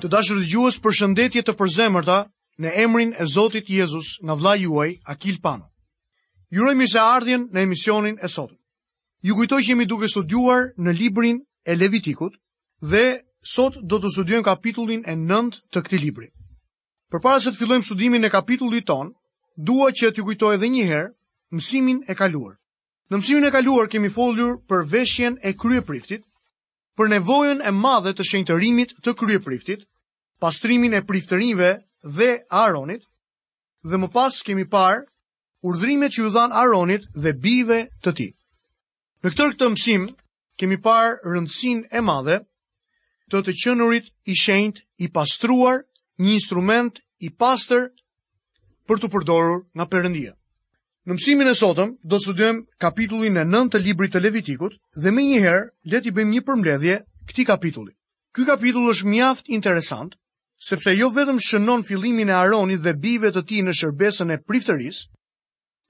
Të dashur dëgjues, përshëndetje të përzemërta në emrin e Zotit Jezus nga vëllai juaj Akil Pano. Ju uroj mirëseardhjen në emisionin e sotëm. Ju kujtoj që jemi duke studiuar në librin e Levitikut dhe sot do të studiojmë kapitullin e 9 të këtij libri. Përpara se të fillojmë studimin e kapitullit tonë, dua që t'ju kujtoj edhe një herë mësimin e kaluar. Në mësimin e kaluar kemi folur për veshjen e kryepriftit për nevojën e madhe të shenjtërimit të kryepriftit, pastrimin e priftërinjve dhe Aronit, dhe më pas kemi parë urdhrimet që iu dhanë Aronit dhe bijve të tij. Në këtë këtë mësim kemi parë rëndësinë e madhe të të qenurit i shenjtë, i pastruar, një instrument i pastër për t'u përdorur nga Perëndia. Në mësimin e sotëm do të studiojmë kapitullin e 9 të librit të Levitikut dhe menjëherë le t'i bëjmë një përmbledhje këtij kapitulli. Ky kapitull është mjaft interesant sepse jo vetëm shënon fillimin e Aronit dhe bijve të tij në shërbesën e priftërisë,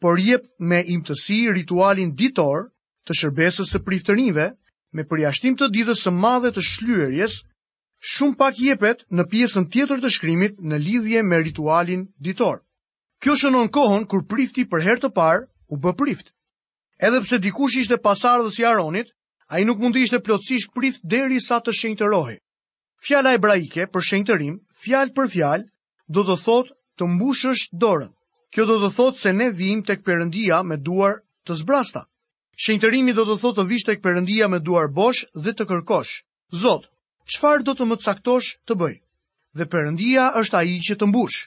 por jep me imtësi ritualin ditor të shërbesës së priftërinjve me përjashtim të ditës së madhe të shlyerjes, shumë pak jepet në pjesën tjetër të shkrimit në lidhje me ritualin ditor. Kjo shënon kohën kur prifti për herë të parë u bë prift. Edhe pse dikush ishte pasardhës i Aronit, ai nuk mund të ishte plotësisht prift derisa të shenjtërohej. Fjala hebraike për shenjtërim, fjalë për fjalë, do të thotë të mbushësh dorën. Kjo do të thotë se ne vijmë tek Perëndia me duar të zbrasta. Shenjtërimi do të thotë të vish tek Perëndia me duar bosh dhe të kërkosh: Zot, çfarë do të më caktosh të bëj? Dhe Perëndia është ai që të mbush.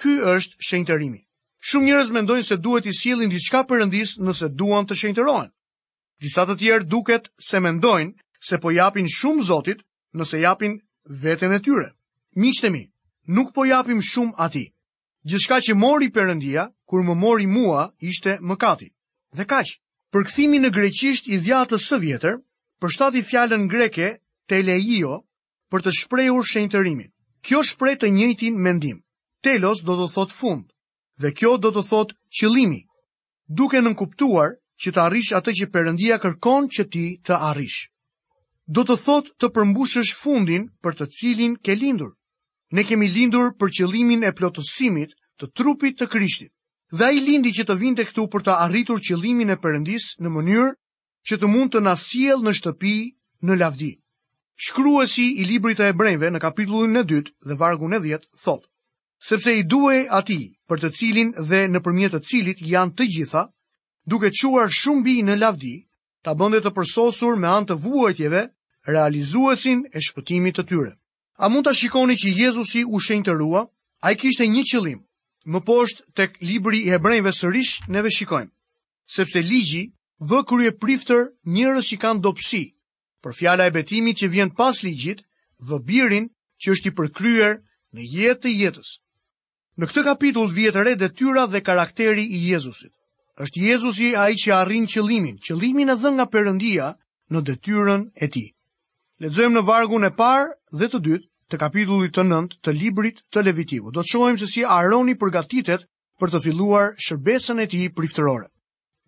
Ky është shenjtërimi. Shumë njerëz mendojnë se duhet t'i sjellin diçka Perëndisë nëse duan të shenjtërohen. Disa të tjerë duket se mendojnë se po i japin shumë Zotit nëse japin veten e tyre. Miqtë e mi, nuk po i japim shumë atij. Gjithçka që mori Perëndia kur më mori mua ishte mëkati. Dhe kaq. Përkthimi në greqisht i dhjatës së vjetër përshtati fjalën greke teleio, për të shprehur shenjtërimin. Kjo shpreh të njëjtin mendim. Telos do të thotë fund dhe kjo do të thotë qëllimi, duke nënkuptuar që të arrish atë që Perëndia kërkon që ti të arrish. Do të thotë të përmbushësh fundin për të cilin ke lindur. Ne kemi lindur për qëllimin e plotësimit të trupit të Krishtit. Dhe ai lindi që të vinte këtu për të arritur qëllimin e Perëndisë në mënyrë që të mund të na sjellë në shtëpi në lavdi. Shkruesi i librit të Hebrejve në kapitullin e 2 dhe vargun e 10 thotë: Sepse i duhej atij për të cilin dhe nëpërmjet të cilit janë të gjitha, duke çuar shumë bij në lavdi, ta bënte të përsosur me anë të vuajtjeve realizuesin e shpëtimit të tyre. A mund ta shikoni që Jezusi u shenjtërua? Ai kishte një qëllim? Më poshtë tek libri i hebrejve sërish neve shikojmë. sepse ligji vë kryepriftër njerëz që kanë dobësi, por fjala e betimit që vjen pas ligjit vë birin që është i përkryer në jetë të jetës. Në këtë kapitull vihet re detyra dhe karakteri i Jezusit. Është Jezusi ai që arrin qëllimin, qëllimin e dhënë nga Perëndia në detyrën e tij. Lexojmë në vargun e parë dhe të dytë të kapitullit të 9 të librit të Levitikut. Do të shohim se si Aroni përgatitet për të filluar shërbesën e tij priftërore.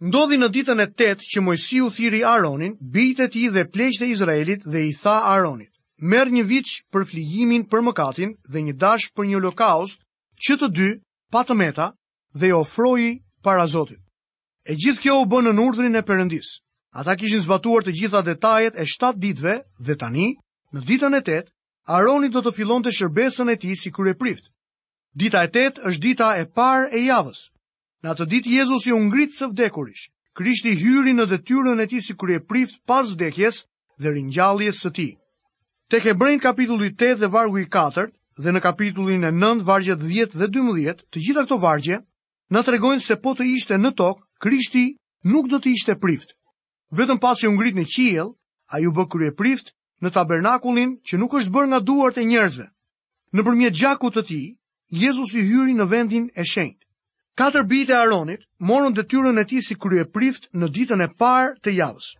Ndodhi në ditën e tetë që Moisiu thirri Aronin, bijtë e tij dhe pleqtë e Izraelit dhe i tha Aronit: Merr një viç për flijimin për mëkatin dhe një dash për një olokaust, që të dy pa të meta dhe ofroji para Zotit. E gjithë kjo u bë nën urdhrin e Perëndisë. Ata kishin zbatuar të gjitha detajet e 7 ditëve dhe tani, në ditën e 8, Aroni do të fillonte shërbesën e tij si kryeprift. Dita e tetë është dita e parë e javës. Në atë ditë Jezusi u ngrit së vdekurish. Krishti hyri në detyrën e tij si kryeprift pas vdekjes dhe ringjalljes së tij. Tek Hebrejt kapitulli 8 dhe vargu i 4 dhe në kapitullin e 9 vargjet 10 dhe 12, të gjitha këto vargje na tregojnë se po të ishte në tokë, Krishti nuk do të ishte prift. Vetëm pasi u ngrit në qiell, ai u bë kryeprift në tabernakullin që nuk është bërë nga duart e njerëzve. Nëpërmjet gjakut të tij, Jezusi hyri në vendin e shenjtë. Katër bijtë e Aronit morën detyrën e tij si kryeprift në ditën e parë të javës.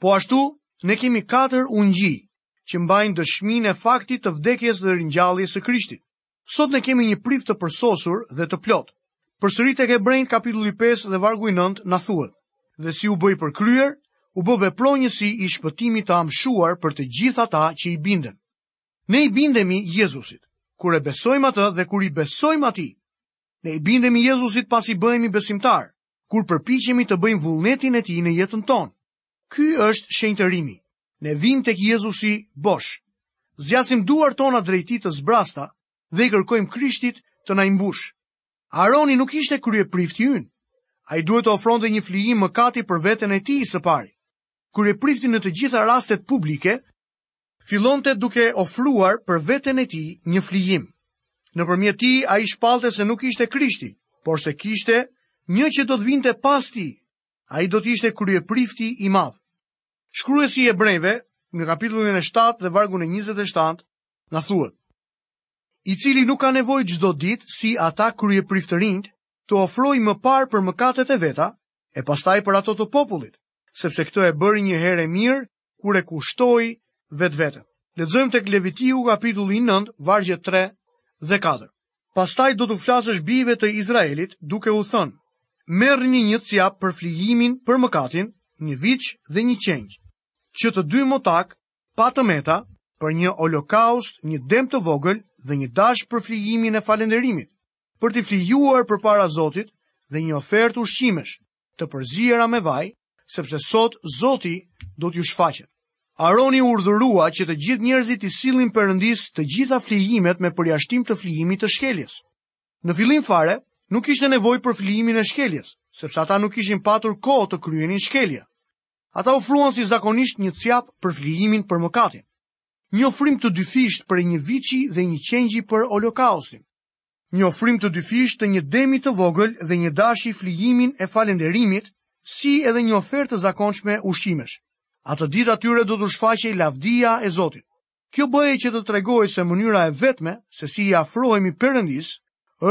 Po ashtu, ne kemi katër ungjij që mbajnë dëshminë e faktit të vdekjes dhe ringjalljes së Krishtit. Sot ne kemi një prift të përsosur dhe të plotë. Përsëri tek Hebrejt kapitulli 5 dhe vargu i 9 na thuhet: Dhe si u bë i përkryer, u bë vepronjësi i shpëtimit të amshuar për të gjithë ata që i binden. Ne i bindemi Jezusit, kur e besojmë atë dhe kur i besojmë atij. Ne i bindemi Jezusit pasi bëhemi besimtarë, kur përpiqemi të bëjmë vullnetin e tij në jetën tonë. Ky është shenjtërimi. Ne vijmë tek Jezusi bosh. Zgjasim duart tona drejt tij të zbrazta dhe i kërkojmë Krishtit të na i mbushë. Aroni nuk ishte kryeprifti ynë. Ai duhet të ofronte një flijim mëkati për veten e tij së pari. Kryeprifti në të gjitha rastet publike, fillonte duke ofruar për veten e tij një flijim. Nëpërmjet tij, ai shpallte se nuk ishte Krishti, por se kishte një që do të vinte pas tij, Ai do të ishte kryeprifti i madh. Shkruesi i Hebrenjve, në kapitullin e 7 dhe vargun e 27, na thuhet: I cili nuk ka nevojë çdo ditë si ata kryepriftërinjtë të ofrojë më parë për mëkatet e veta e pastaj për ato të popullit, sepse këtë e bëri një herë e mirë kur e kushtoi vetveten. Lexojmë tek Levitiku kapitulli 9, vargjet 3 dhe 4. Pastaj do t'u flasësh bijve të Izraelit duke u thënë: Merrni një cjap për flijimin për mëkatin, një viç dhe një qengj, që të dy motakë pa të meta për një holokaust, një dem të vogël dhe një dash për flijimin e falënderimit, për t'i flijuar përpara Zotit dhe një ofertë ushqimesh, të përziera me vaj, sepse sot Zoti do t'ju shfaqet. Aroni urdhëroi që të gjithë njerëzit t'i sillnin Perëndisë të gjitha flijimet me përjashtim të flijimit të shkeljes. Në fillim fare, nuk kishte nevojë për flijimin e shkeljes, sepse ata nuk kishin patur kohë të kryenin shkelje. Ata ofruan si zakonisht një cjap për flijimin për mëkatin. Një ofrim të dyfishtë prej një viçi dhe një qengji për holokaustin. Një ofrim të dyfishtë të një demi të vogël dhe një dashi flijimin e falënderimit, si edhe një ofertë të zakonshme ushqimesh. Atë ditë atyre do t'u shfaqej lavdia e Zotit. Kjo bëhej që të tregohej se mënyra e vetme se si i afrohemi Perëndisë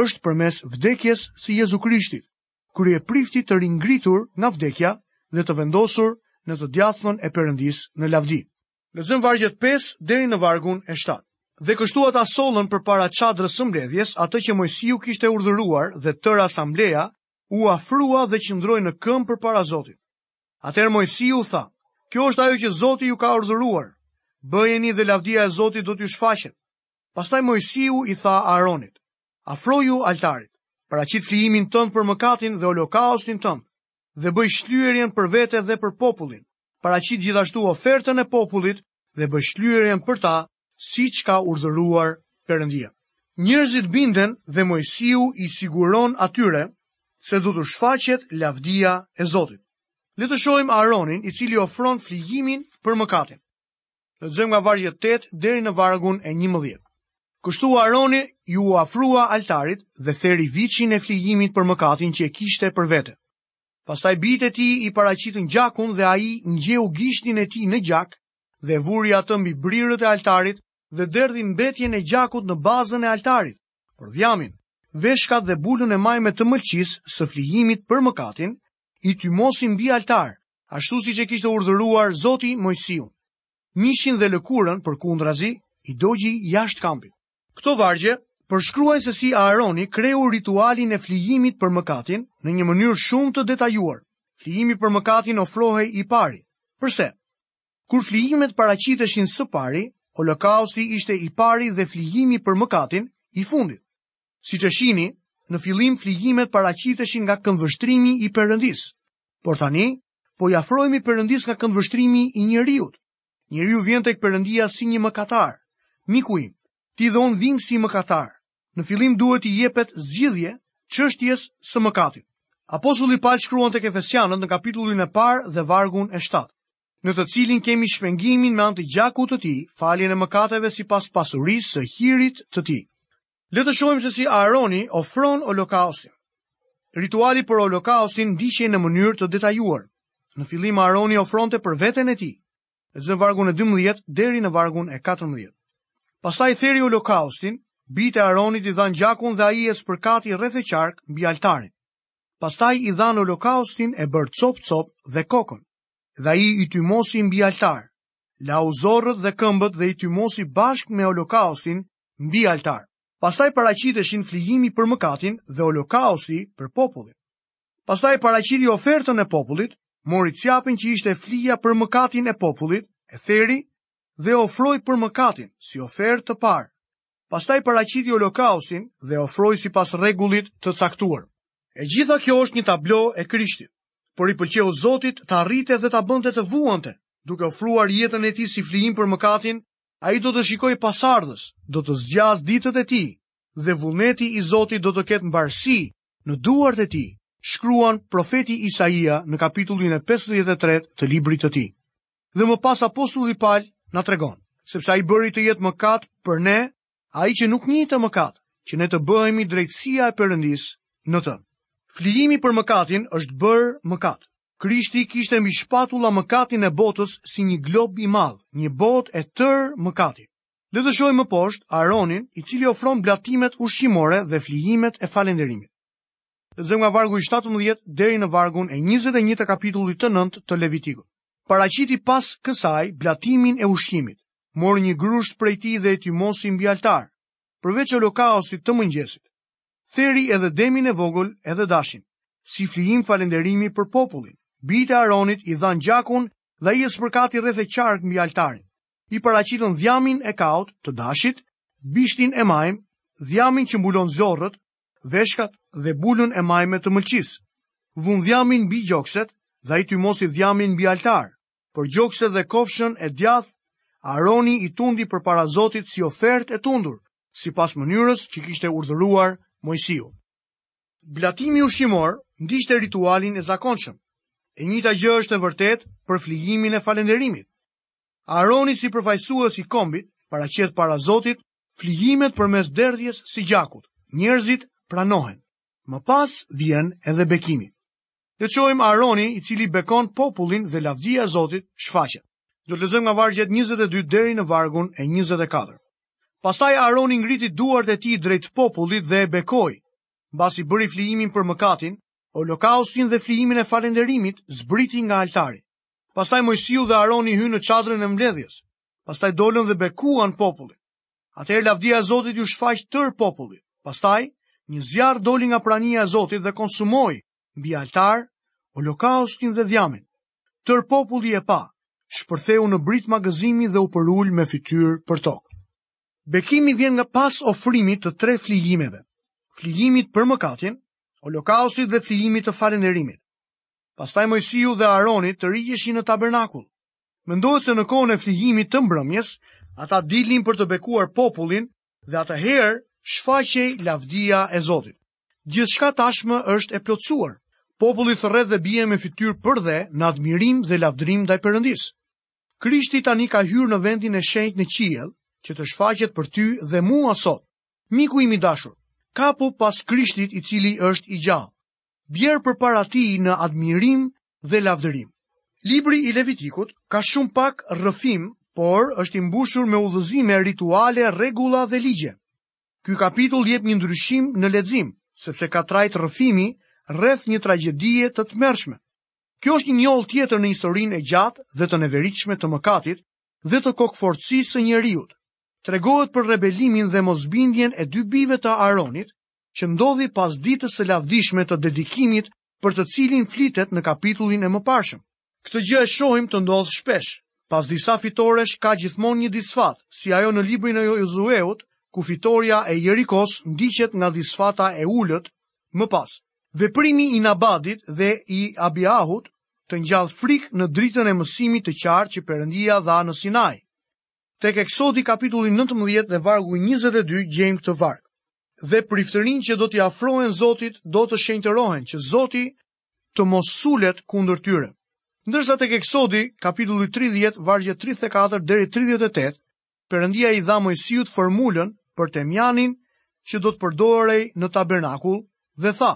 është përmes vdekjes së Jezu Krishtit, kryepriftit të ringritur nga vdekja dhe të vendosur në të djathtën e Perëndisë në lavdi. Lexojmë vargjet 5 deri në vargun e 7. Dhe kështu ata sollën përpara çadrës së mbledhjes atë që Moisiu kishte urdhëruar dhe tërë asambleja u afrua dhe qëndroi në këmbë përpara Zotit. Atëherë Moisiu tha, kjo është ajo që Zoti ju ka urdhëruar, bëjeni dhe lavdia e Zotit do t'ju shfaqet. Pastaj Moisiu i tha Aronit, afroju altarit, paraqit flijimin tënd për mëkatin dhe holokaustin tënd, dhe bëj shlyerjen për vete dhe për popullin, paraqit gjithashtu ofertën e popullit dhe bëj shlyerjen për ta siç ka urdhëruar Perëndia. Njerëzit binden dhe Moisiu i siguron atyre se do t'u shfaqet lavdia e Zotit. Le të shohim Aronin i cili ofron flijimin për mëkatin. Lexojmë nga vargu 8 deri në vargun e 11. Kështu Aroni iu afrua altarit dhe theri viçin e flijimit për mëkatin që e kishte për vete. Pastaj bijtë e tij i paraqitën gjakun dhe ai ngjeu gishtin e tij në gjak dhe e vuri atë mbi brirët e altarit dhe derdhi mbetjen e gjakut në bazën e altarit, por dhjamin, veshkat dhe bulën e majme të mëlçisë së flijimit për mëkatin, i tymosi mbi altar, ashtu siç e kishte urdhëruar Zoti Moisiun. Mishin dhe lëkurën, përkundrazi, i dogji jashtë kampit. Këto vargje përshkruajnë se si Aaroni kreu ritualin e flijimit për mëkatin në një mënyrë shumë të detajuar. Flijimi për mëkatin ofrohej i pari. Përse? Kur flijimet paraqiteshin së pari, holokausti ishte i pari dhe flijimi për mëkatin i fundit. Siç e shihni, në fillim flijimet paraqiteshin nga këndvështrimi i Perëndisë, por tani po i afrohemi Perëndisë nga këndvështrimi i njeriut, Njeriu vjen tek Perëndia si një mëkatar. Miku im, ti dhe unë vijmë si mëkatarë. Në fillim duhet t'i jepet zgjidhje çështjes së mëkatit. Apostulli Pal shkruan tek Efesianët në kapitullin e parë dhe vargun e 7, në të cilin kemi shpengimin me anë të gjakut të tij, faljen e mëkateve sipas pasurisë së hirit të tij. Le të shohim se si Aaroni ofron holokaustin. Rituali për holokaustin ndiqej në mënyrë të detajuar. Në fillim Aaroni ofronte për veten e tij. Lexojmë vargun e 12 deri në vargun e 14. Pastaj theri holokaustin, bijtë e Aaronit i dhanë gjakun dhe ai e spërkati rreth e qark mbi altarin. Pastaj i dhanë holokaustin e bërë copë copë dhe kokën. Dhe ai i tymosi mbi altar. Lau zorrët dhe këmbët dhe i tymosi bashkë me holokaustin mbi altar. Pastaj paraqiteshin flijimi për mëkatin dhe holokausti për popullin. Pastaj paraqiti ofertën e popullit, mori cjapin që ishte flija për mëkatin e popullit, e theri dhe ofroi për mëkatin si ofertë të parë. Pastaj paraqiti holokaustin dhe ofroi sipas rregullit të caktuar. E gjitha kjo është një tablo e Krishtit, por i pëlqeu Zotit ta rrihte dhe ta bënte të vuante, duke ofruar jetën e tij si flijim për mëkatin Ai do të shikojë pasardhës, do të zgjasë ditët e tij dhe vullneti i Zotit do të ketë mbarësi në duart e tij, shkruan profeti Isaia në kapitullin e 53 të librit të tij. Dhe më pas apostulli Pal na tregon, sepse ai bëri të jetë mëkat për ne, ai që nuk njihte mëkat, që ne të bëhemi drejtësia e Perëndisë në të. Flijimi për mëkatin është bërë mëkat. Krishti kishte mbi shpatulla mëkatin e botës si një glob i madh, një botë e tërë mëkati. Le të shohim më poshtë Aaronin, i cili ofron blatimet ushqimore dhe flijimet e falënderimit. Lexojmë nga vargu i 17 deri në vargun e 21 të kapitullit të 9 të Levitikut. Paraqiti pas kësaj blatimin e ushqimit. Mori një grusht prej tij dhe e tymosi mbi altar, përveç holokaustit të mëngjesit. Theri edhe demin e vogël edhe dashin, si flijim falënderimi për popullin. Bijtë e Aaronit i dhanë gjakun dhe ai e spërkati rreth e qark mbi altarin. I paraqitën dhjamin e kaut të dashit, bishtin e majmë, dhjamin që mbulon zorrët, veshkat dhe bulën e majme të mëlçisë. Vunë dhjamin mbi gjokset dhe ai tymosi dhjamin mbi altar. por gjokset dhe kofshën e djathtë, Aroni i tundi përpara Zotit si ofertë e tundur, sipas mënyrës që kishte urdhëruar Moisiu. Blatimi ushqimor ndiqte ritualin e zakonshëm. E njëta gjë është e vërtetë për flijimin e falënderimit. Aroni si përfaqësues i kombit, paraqet para Zotit, flijimet përmes derdhjes së gjakut, njerëzit pranohen. Më pas vjen edhe bekimi. Le çojmë Aroni, i cili bekon popullin dhe lavdia e Zotit shfaqet. Do të lexojmë nga vargjet 22 deri në vargun e 24. Pastaj Aroni ngriti duart e tij drejt popullit dhe e bekoi. Mbasi bëri flijimin për mëkatin, holokaustin dhe flijimin e falënderimit zbriti nga altari. Pastaj Moisiu dhe Aroni hynë në çadrën e mbledhjes. Pastaj dolën dhe bekuan popullin. Atëherë lavdia e Zotit iu shfaq tërë popullit. Pastaj një zjarr doli nga prania e Zotit dhe konsumoi mbi altar, holokaustin dhe dhjamin. Tërë populli e pa, shpërtheu në britma gëzimi dhe u përul me fytyrë për tokë. Bekimi vjen pas ofrimit të tre flijimeve, flijimit për mëkatin, holokaustit dhe flijimit të falënderimit. Pastaj Moisiu dhe Aroni tërhiqeshin në tabernakull. Mendohet se në kohën e flijimit të mbrëmjes, ata dilnin për të bekuar popullin dhe atëherë shfaqej lavdia e Zotit. Gjithçka tashmë është e plotësuar. Populli thërret dhe bie me fytyrë përdhe në admirim dhe lavdërim ndaj Perëndisë. Krishti tani ka hyrë në vendin e shenjtë në qiell, që të shfaqet për ty dhe mua sot. Miku im i dashur, kapu pas Krishtit i cili është i gjallë. Bjer përpara tij në admirim dhe lavdërim. Libri i Levitikut ka shumë pak rrëfim, por është i mbushur me udhëzime rituale, rregulla dhe ligje. Ky kapitull jep një ndryshim në lexim, sepse ka trajtë rrëfimi rreth një tragjedie të tmerrshme. Kjo është një njollë tjetër në historinë e gjatë dhe të neveritshme të mëkatit dhe të kokëfortësisë së njeriut. Tregohet për rebelimin dhe mosbindjen e dy bijve të Aronit, që ndodhi pas ditës së lavdishme të dedikimit për të cilin flitet në kapitullin e mëparshëm. Këtë gjë e shohim të ndodhë shpesh. Pas disa fitoresh ka gjithmonë një disfatë, si ajo në librin e Jozueut, ku fitorja e Jerikos ndiqet nga disfata e ulët më pas. Veprimi i Nabadit dhe i Abiahut të ngjall frikë në dritën e mësimit të qartë që Perëndia dha në Sinai. Tek Eksodi kapitulli 19 dhe vargu 22 gjejmë këtë varg. Dhe priftërinjtë që do t'i afrohen Zotit do të shenjtërohen që Zoti të mos sulet kundër tyre. Ndërsa tek Eksodi kapitulli 30 vargje 34 deri 38, Perëndia i dha Mojsiut formulën për temjanin që do të përdorej në tabernakull dhe tha: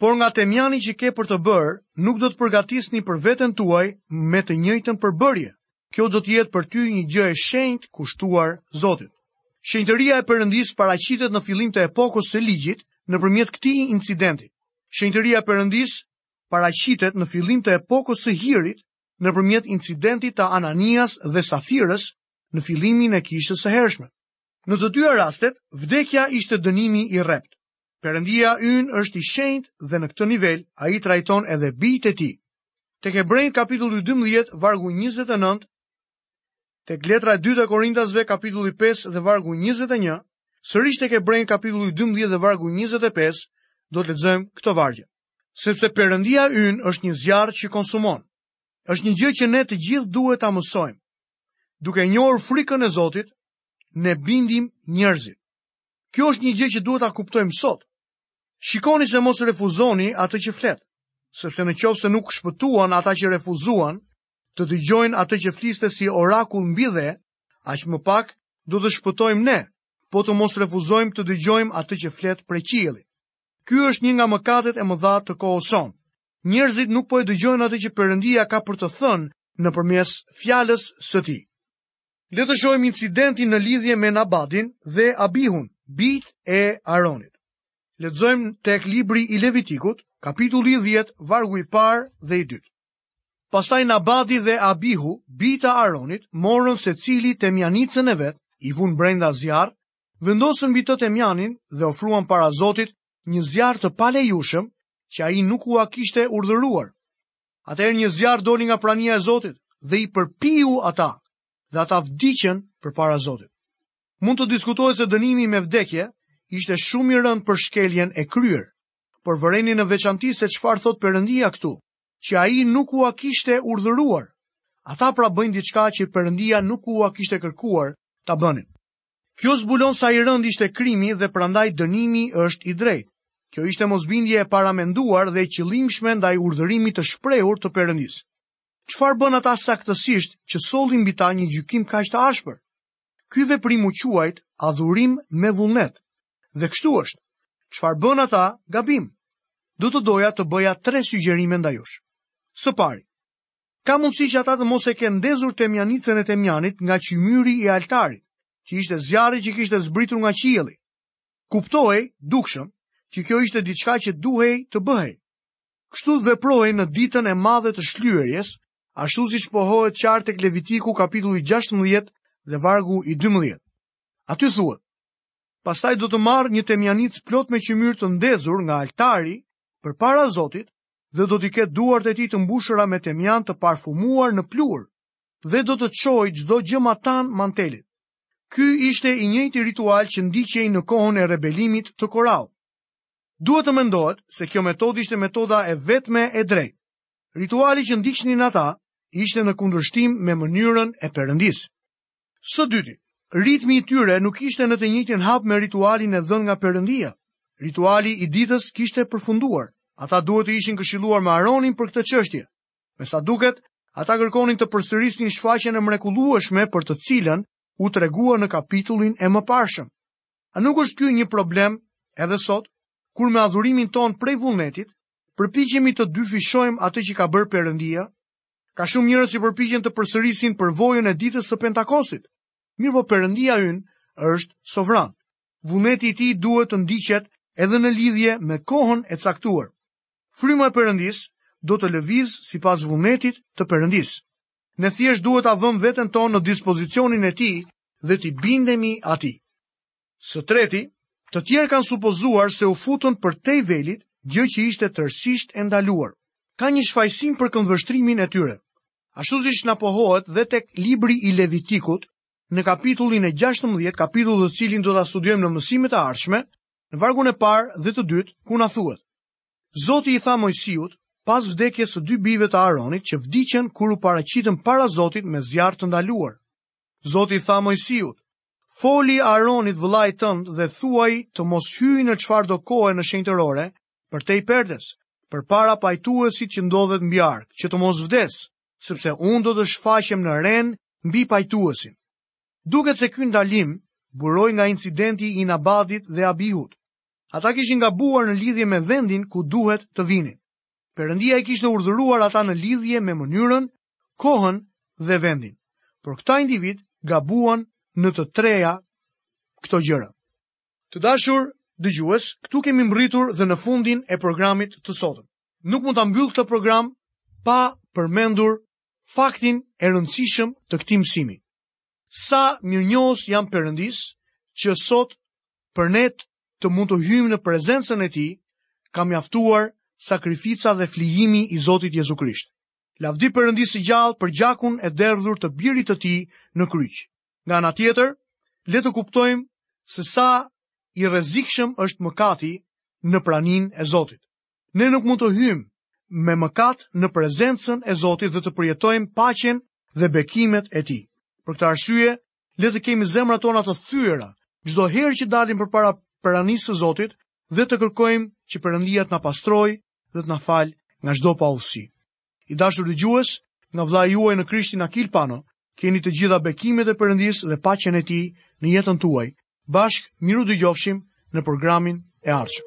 Por nga temjani që ke për të bërë, nuk do të përgatisni për veten tuaj me të njëjtën përbërje, Kjo do të jetë për ty një gjë e shenjtë kushtuar Zotit. Shenjtëria e Perëndisë paraqitet në fillim të epokës së ligjit nëpërmjet këtij incidenti. Shenjtëria e Perëndisë paraqitet në fillim të epokës së hirit nëpërmjet incidentit të Ananias dhe Safirës në fillimin e kishës së hershme. Në të dyja rastet, vdekja ishte dënimi i rreptë. Perëndia ynë është i shenjtë dhe në këtë nivel ai trajton edhe bijtë e tij. Tek Hebrenjtë kapitulli 12 vargu 29, tek letra e dytë e Korintasve kapitulli 5 dhe vargu 21, sërish tek Hebrenjtë kapitulli 12 dhe vargu 25, do të lexojmë këto vargje. Sepse Perëndia ynë është një zjarr që konsumon. Është një gjë që ne të gjithë duhet ta mësojmë. Duke njohur frikën e Zotit, ne bindim njerëzit. Kjo është një gjë që duhet ta kuptojmë sot. Shikoni se mos refuzoni atë që flet, sepse në qoftë se nuk shpëtuan ata që refuzuan të dëgjojnë atë që fliste si orakull mbi dhe, aq më pak do të shpëtojmë ne, po të mos refuzojmë të dëgjojmë atë që flet prej qiellit. Ky është një nga mëkatet e mëdha të kohës sonë. Njerëzit nuk po e dëgjojnë atë që Perëndia ka për të thënë nëpërmes fjalës së tij. Le të shohim incidentin në lidhje me Nabadin dhe Abihun, bijtë e Aronit. Lexojmë tek libri i Levitikut, kapitulli 10, vargu i parë dhe i dytë. Pastaj Nabadi dhe Abihu, bijtë e Aronit, morën secili temjanicën e vet, i vunë brenda zjarr, vendosën mbi të temjanin dhe ofruan para Zotit një zjarr të palejueshëm që ai nuk ua kishte urdhëruar. Atëherë një zjarr doli nga prania e Zotit dhe i përpiu ata dhe ata vdiqën përpara Zotit. Mund të diskutohet se dënimi me vdekje ishte shumë i rëndë për shkeljen e kryer, por vëreni në veçanti se çfarë thotë Perëndia këtu, që ai nuk ua kishte urdhëruar. Ata pra bëjnë diçka që Perëndia nuk ua kishte kërkuar ta bënin. Kjo zbulon sa i rëndë ishte krimi dhe prandaj dënimi është i drejtë. Kjo ishte mosbindje e paramenduar dhe e qëllimshme ndaj urdhërimit të shprehur të Perëndisë. Çfarë bënë ata saktësisht që solli mbi ta një gjykim kaq të ashpër? Ky veprim u quajt adhurim me vullnet. Dhe kështu është. Çfarë bënë ata gabim? Do të doja të bëja tre sugjerime ndaj jush. Së pari, Ka mundësi që ata të mos e kenë ndezur temjanicën e temjanit nga qymyri i altarit, që ishte zjarri që kishte zbritur nga qielli. Kuptohej, dukshëm, që kjo ishte diçka që duhej të bëhej. Kështu veprohej në ditën e madhe të shlyerjes, ashtu siç pohohet qartë tek Levitiku kapitulli 16 dhe vargu i 12. Aty thuhet, pastaj do të marrë një temjanicë plot me qymyr të ndezur nga altari përpara Zotit dhe do t'i ketë duart e tij të mbushura me temjan të parfumuar në pluhur dhe do të çojë çdo gjë matanë mantelit. Ky ishte i njëjti ritual që ndiqej në kohën e rebelimit të Koraut. Duhet të mendohet se kjo metodë ishte metoda e vetme e drejtë. Rituali që ndiqnin ata ishte në kundërshtim me mënyrën e Perëndisë. Së dyti, ritmi i tyre nuk ishte në të njëjtin hap me ritualin e dhënë nga Perëndia. Rituali i ditës kishte përfunduar. Ata duhet të ishin këshilluar me Aronin për këtë çështje. Me sa duket, ata kërkonin të përsërisnin shfaqjen e mrekullueshme për të cilën u tregua në kapitullin e mëparshëm. A nuk është ky një problem edhe sot, kur me adhurimin tonë prej vullnetit, përpiqemi të dyfishojmë atë që ka bërë Perëndia, Ka shumë njerëz që përpiqen të përsërisin përvojën e ditës së Pentakostit. Mirëpo Perëndia ynë është sovran. Vullneti i tij duhet të ndiqet edhe në lidhje me kohën e caktuar. Fryma e Perëndisë do të lëvizë sipas vullnetit të Perëndisë. Ne thjesht duhet ta vëmë veten tonë në dispozicionin e tij dhe t'i bindemi atij. Së treti, të tjerë kanë supozuar se u futën përtej velit, gjë që ishte tërësisht e ndaluar. Ka një shfajësim për këndvështrimin e tyre. Ashtu siç na pohohet dhe tek libri i Levitikut, në kapitullin e 16, kapitull të cilin do ta studiojmë në mësimet e ardhshme, në vargun e parë dhe të dytë, ku na thuhet. Zoti i tha Mojsiut, pas vdekjes së dy bijve të Aronit që vdiqën kur u paraqitën para Zotit me zjarr të ndaluar. Zoti i tha Mojsiut, Foli Aronit vëllait tënd dhe thuaji të mos hyjë në çfarëdo kohe në shenjtërore, përtej perdes, përpara pajtuesit që ndodhet mbi arkë, që të mos vdesë, sepse unë do të shfaqem në renë mbi pajtuesin. Duket se ky ndalim buroi nga incidenti i Nabadit dhe Abihut. Ata kishin gabuar në lidhje me vendin ku duhet të vinin. Perëndia i kishte urdhëruar ata në lidhje me mënyrën kohën dhe vendin. Por këta individë gabuan në të treja këto gjëra. Të dashur dëgjues, këtu kemi mbërritur dhe në fundin e programit të sotëm. Nuk mund ta mbyll këtë program pa përmendur faktin e rëndësishëm të këtij mësimi. Sa mirënjohës jam Perëndisë që sot për ne të mund të hyjmë në prezencën e tij, ka mjaftuar sakrifica dhe flijimi i Zotit Jezu Krisht. Lavdi Perëndisë së gjallë për gjakun e derdhur të birit të tij në kryq. Nga ana tjetër, le të kuptojmë se sa i rrezikshëm është mëkati në praninë e Zotit. Ne nuk mund të hyjmë me mëkat në prezencën e Zotit dhe të përjetojmë paqen dhe bekimet e tij. Për këtë arsye, le të kemi zemrat tona të thyera, çdo herë që dalim përpara pranisë së Zotit dhe të kërkojmë që Perëndia të na pastrojë dhe të na falë nga çdo paudhësi. I dashur dëgjues, nga vëllai juaj në Krishtin Akil Pano, keni të gjitha bekimet e Perëndisë dhe paqen e Tij në jetën tuaj. Bashkë mirudëgjofshim në programin e ardhshëm.